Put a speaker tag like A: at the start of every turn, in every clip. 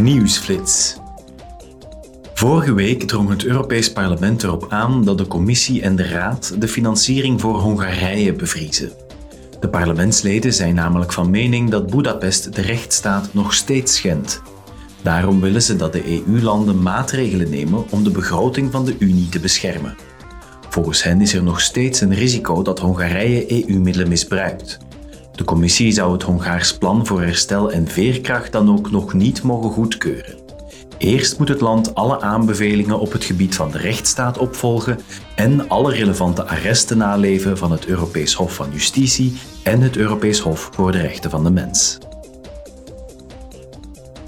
A: Nieuwsflits. Vorige week drong het Europees Parlement erop aan dat de Commissie en de Raad de financiering voor Hongarije bevriezen. De parlementsleden zijn namelijk van mening dat Budapest de rechtsstaat nog steeds schendt. Daarom willen ze dat de EU-landen maatregelen nemen om de begroting van de Unie te beschermen. Volgens hen is er nog steeds een risico dat Hongarije EU-middelen misbruikt. De commissie zou het Hongaars plan voor herstel en veerkracht dan ook nog niet mogen goedkeuren. Eerst moet het land alle aanbevelingen op het gebied van de rechtsstaat opvolgen en alle relevante arresten naleven van het Europees Hof van Justitie en het Europees Hof voor de Rechten van de Mens.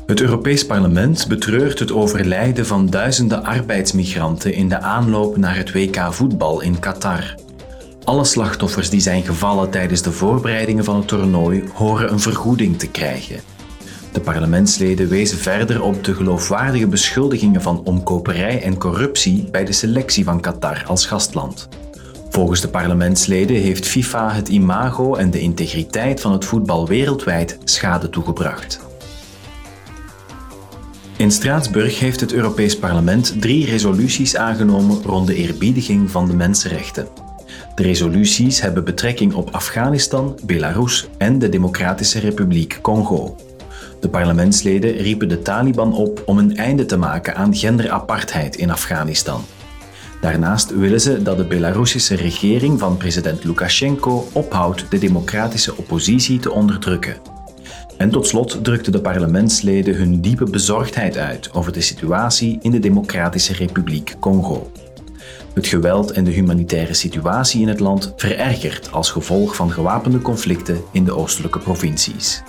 A: Het Europees Parlement betreurt het overlijden van duizenden arbeidsmigranten in de aanloop naar het WK voetbal in Qatar. Alle slachtoffers die zijn gevallen tijdens de voorbereidingen van het toernooi horen een vergoeding te krijgen. De parlementsleden wezen verder op de geloofwaardige beschuldigingen van omkoperij en corruptie bij de selectie van Qatar als gastland. Volgens de parlementsleden heeft FIFA het imago en de integriteit van het voetbal wereldwijd schade toegebracht. In Straatsburg heeft het Europees Parlement drie resoluties aangenomen rond de eerbiediging van de mensenrechten. De resoluties hebben betrekking op Afghanistan, Belarus en de Democratische Republiek Congo. De parlementsleden riepen de Taliban op om een einde te maken aan genderapartheid in Afghanistan. Daarnaast willen ze dat de Belarussische regering van president Lukashenko ophoudt de democratische oppositie te onderdrukken. En tot slot drukten de parlementsleden hun diepe bezorgdheid uit over de situatie in de Democratische Republiek Congo. Het geweld en de humanitaire situatie in het land verergert als gevolg van gewapende conflicten in de oostelijke provincies.